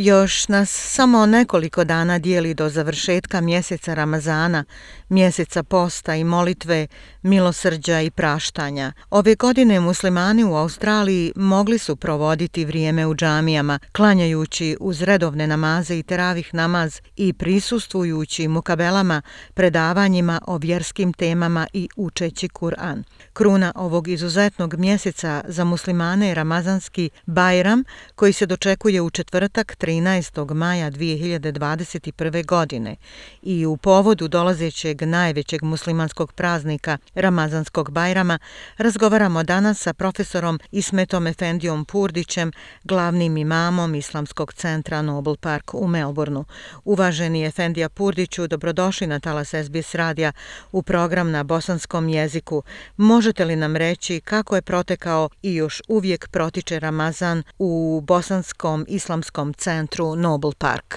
Još nas samo nekoliko dana dijeli do završetka mjeseca Ramazana, mjeseca posta i molitve, milosrđa i praštanja. Ove godine muslimani u Australiji mogli su provoditi vrijeme u džamijama, klanjajući uz redovne namaze i teravih namaz i prisustvujući mukabelama, predavanjima o vjerskim temama i učeći Kur'an. Kruna ovog izuzetnog mjeseca za muslimane je Ramazanski Bajram, koji se dočekuje u četvrtak 13. maja 2021. godine i u povodu dolazećeg najvećeg muslimanskog praznika Ramazanskog Bajrama razgovaramo danas sa profesorom Ismetom Efendijom Purdićem, glavnim imamom Islamskog centra Noble Park u Melbourneu. Uvaženi Efendija Purdiću, dobrodošli na Talas SBS radija u program na bosanskom jeziku. Možete li nam reći kako je protekao i još uvijek protiče Ramazan u bosanskom islamskom centru Noble Park.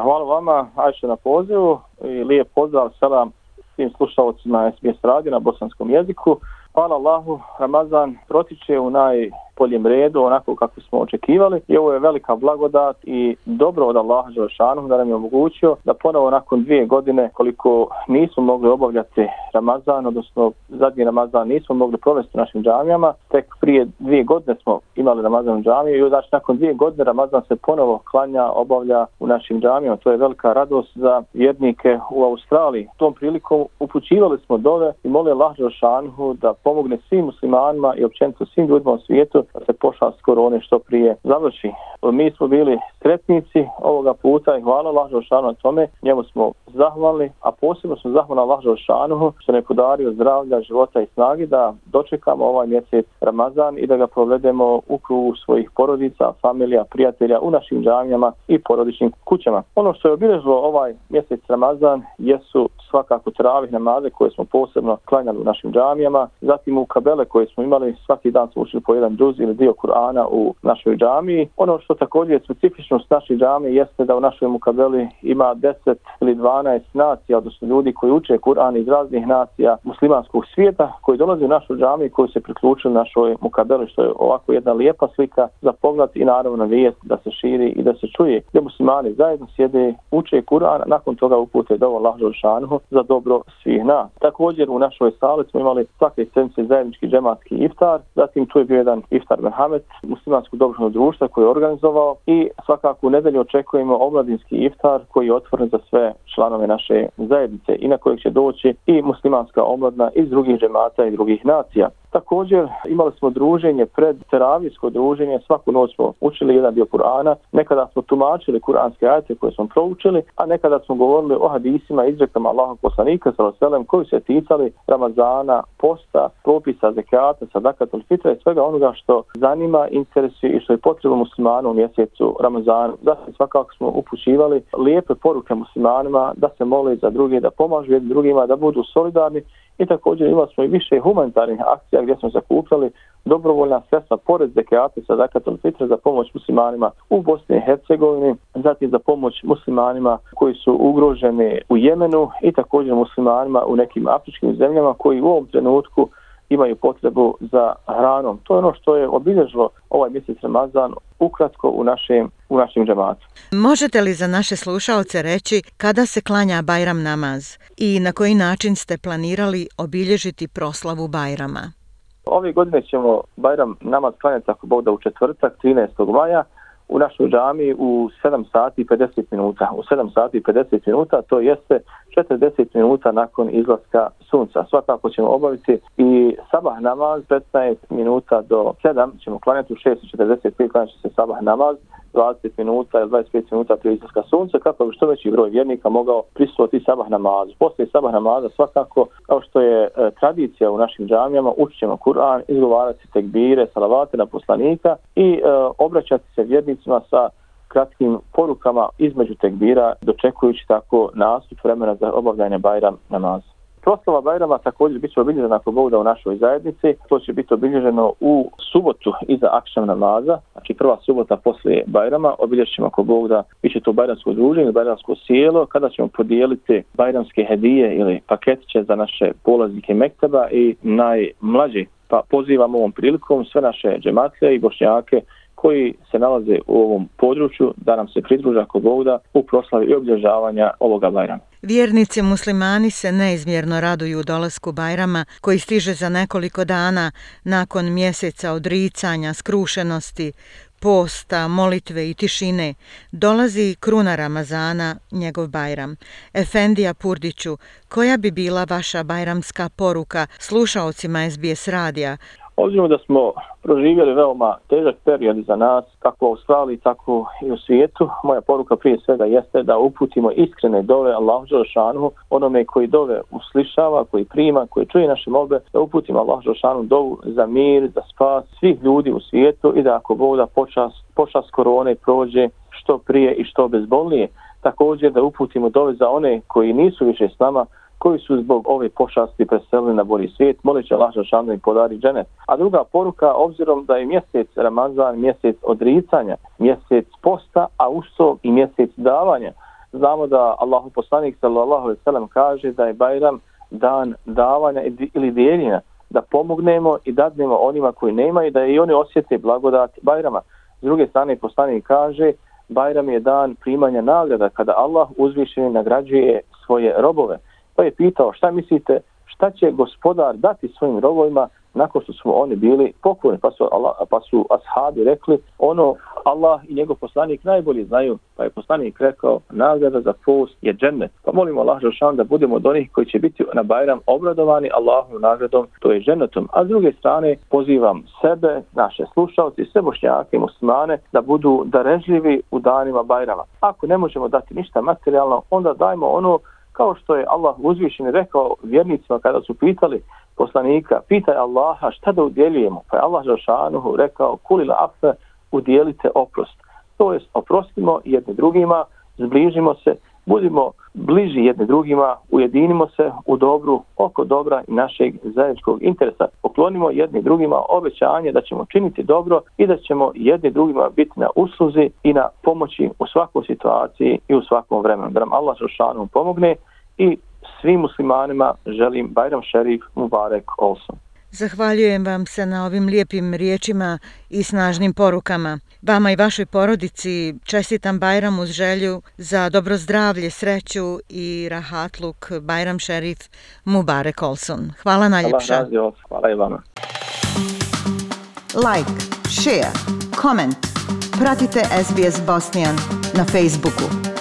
Hvala vama, Ajše, na pozivu i lijep pozdrav selam svim slušalcima SBS radi na bosanskom jeziku. Hvala Allahu, Ramazan protiče u naj poljem redu, onako kako smo očekivali. I ovo je velika blagodat i dobro od Allaha Đelšanu da nam je omogućio da ponovo nakon dvije godine koliko nismo mogli obavljati Ramazan, odnosno zadnji Ramazan nismo mogli provesti u našim džamijama, tek prije dvije godine smo imali Ramazan u džamiju i znači nakon dvije godine Ramazan se ponovo klanja, obavlja u našim džamijama. To je velika radost za vjernike u Australiji. Tom prilikom upućivali smo dove i molili Allah Želešanu da pomogne svim muslimanima i općenito svim ljudima u svijetu da se pošast korone što prije završi. Mi smo bili sretnici ovoga puta i hvala Lažo Šano na tome. Njemu smo zahvali, a posebno smo zahvalan Allah Želšanu što ne podario zdravlja, života i snagi da dočekamo ovaj mjesec Ramazan i da ga provedemo u krugu svojih porodica, familija, prijatelja u našim džamijama i porodičnim kućama. Ono što je obilježilo ovaj mjesec Ramazan jesu svakako travih namaze koje smo posebno klanjali u našim džamijama, zatim u kabele koje smo imali svaki dan smo učili po jedan džuz ili dio Kur'ana u našoj džamiji. Ono što također je specifično s džamije jeste da u našoj mukabeli ima 10 ili 12 nacija, odnosno ljudi koji uče Kur'an iz raznih nacija muslimanskog svijeta, koji dolaze u našu džamiju koji se priključili našoj mukabeli, što je ovako jedna lijepa slika za pogled i naravno vijest da se širi i da se čuje. Gdje muslimani zajedno sjede, uče Kur'an, nakon toga upute do lahžo šanuhu za dobro svih nas. Također u našoj sali smo imali svake sedmice zajednički džematski iftar, zatim tu je bio jedan iftar Merhamet, muslimansko dobrošno društvo koji je organizovao i svakako u nedelju očekujemo omladinski iftar koji je otvoren za sve članove naše zajednice i na kojeg će doći i muslimanska omladna iz drugih džemata i drugih nacija. Također imali smo druženje pred teravijsko druženje, svaku noć smo učili jedan dio Kur'ana, nekada smo tumačili kuranske ajete koje smo proučili, a nekada smo govorili o hadisima izrekama Allahog poslanika sa koji se ticali Ramazana, posta, propisa, zekata, sadakatul fitra i svega onoga što zanima, interesuje i što je potrebno muslimanu u mjesecu Ramazanu. Zatim svakako smo upućivali lijepe poruke muslimanima da se mole za druge, da pomažu jednim drugima, da budu solidarni i također imali smo i više humanitarnih akcija gdje smo zakupljali dobrovoljna sredstva pored zekijata sa zakatom fitra za pomoć muslimanima u Bosni i Hercegovini, zatim za pomoć muslimanima koji su ugroženi u Jemenu i također muslimanima u nekim afričkim zemljama koji u ovom trenutku imaju potrebu za hranom. To je ono što je obilježilo ovaj mjesec Ramazan ukratko u našem, u našem džematu. Možete li za naše slušalce reći kada se klanja Bajram namaz i na koji način ste planirali obilježiti proslavu Bajrama? Ove godine ćemo Bajram namaz klanjati ako Bog da u četvrtak 13. maja u našoj džami u 7 sati i 50 minuta. U 7 sati i 50 minuta to jeste 40 minuta nakon izlaska sunca. Svakako ćemo obaviti i sabah namaz 15 minuta do 7 ćemo klanjati u 6.45 klanjati se sabah namaz 20 minuta ili 25 minuta prije izlaska sunca kako bi što veći broj vjernika mogao prisutiti sabah namazu. Poslije sabah namaza svakako kao što je e, tradicija u našim džamijama učit ćemo Kur'an, izgovarati tekbire, salavate na poslanika i e, obraćati se vjernicima sa kratkim porukama između tekbira, dočekujući tako nastup vremena za obavljanje Bajram namaza. Proslava Bajrama također biće obilježena ako Bog da u našoj zajednici. To će biti obilježeno u subotu iza akšam namaza, znači prva subota poslije Bajrama. obilježimo ako Bog da biće to Bajramsko druženje, Bajramsko sjelo, kada ćemo podijeliti Bajramske hedije ili paketiće za naše polaznike Mekteba i najmlađi. Pa pozivam ovom prilikom sve naše džematlje i bošnjake koji se nalaze u ovom području da nam se pridruža ako Bog da u proslavi i obilježavanja ovoga Bajrama. Vjernici muslimani se neizmjerno raduju dolasku Bajrama koji stiže za nekoliko dana nakon mjeseca odricanja, skrušenosti, posta, molitve i tišine. Dolazi kruna Ramazana, njegov Bajram. Efendija Purdiću, koja bi bila vaša bajramska poruka slušaocima SBS radija Obzirom da smo proživjeli veoma težak period za nas, kako u Australiji, tako i u svijetu, moja poruka prije svega jeste da uputimo iskrene dove Allahu Đelšanu, onome koji dove uslišava, koji prima, koji čuje naše molbe, da uputimo Allahu Đelšanu dovu za mir, za spas svih ljudi u svijetu i da ako Bog da počas, počas korone prođe što prije i što bezbolnije, također da uputimo dove za one koji nisu više s nama, koji su zbog ove pošasti preselili na bolji svijet, molit će Allah Žešanu i podari džene. A druga poruka, obzirom da je mjesec Ramazan, mjesec odricanja, mjesec posta, a usto i mjesec davanja, znamo da Allahu poslanik sallallahu alaihi sallam kaže da je Bajram dan davanja ili dijeljenja, da pomognemo i dadnemo onima koji nemaju, da i oni osjete blagodat Bajrama. S druge strane, poslanik kaže, Bajram je dan primanja nagrada kada Allah uzvišeni nagrađuje svoje robove pa je pitao šta mislite, šta će gospodar dati svojim robovima nakon što su oni bili pokorni, pa su, Allah, pa su ashabi rekli ono Allah i njegov poslanik najbolje znaju, pa je poslanik rekao nagrada za post je džennet. Pa molimo Allah Žešan da budemo od onih koji će biti na Bajram obradovani Allahom nagradom, to je džennetom. A s druge strane pozivam sebe, naše slušalci, sve bošnjake, muslimane, da budu darežljivi u danima Bajrama. Ako ne možemo dati ništa materijalno, onda dajmo ono kao što je Allah uzvišen rekao vjernicima kada su pitali poslanika, pitaj Allaha šta da udjeljujemo. Pa je Allah Žašanuhu rekao, kulila afe, udjelite oprost. To jest, oprostimo jedni drugima, zbližimo se, budimo bliži jedni drugima, ujedinimo se u dobru oko dobra i našeg zajedničkog interesa. Poklonimo jedni drugima obećanje da ćemo činiti dobro i da ćemo jedni drugima biti na usluzi i na pomoći u svakoj situaciji i u svakom vremenu. Da nam Allah Žešanu pomogne i svim muslimanima želim Bajram Šerif Mubarek Olson. Zahvaljujem vam se na ovim lijepim riječima i snažnim porukama. Vama i vašoj porodici čestitam Bajram uz želju za dobro zdravlje, sreću i rahatluk Bajram Šerif Mubarek Olson. Hvala najljepša. Hvala, hvala i vama. Like, share, comment. Pratite SBS Bosnian na Facebooku.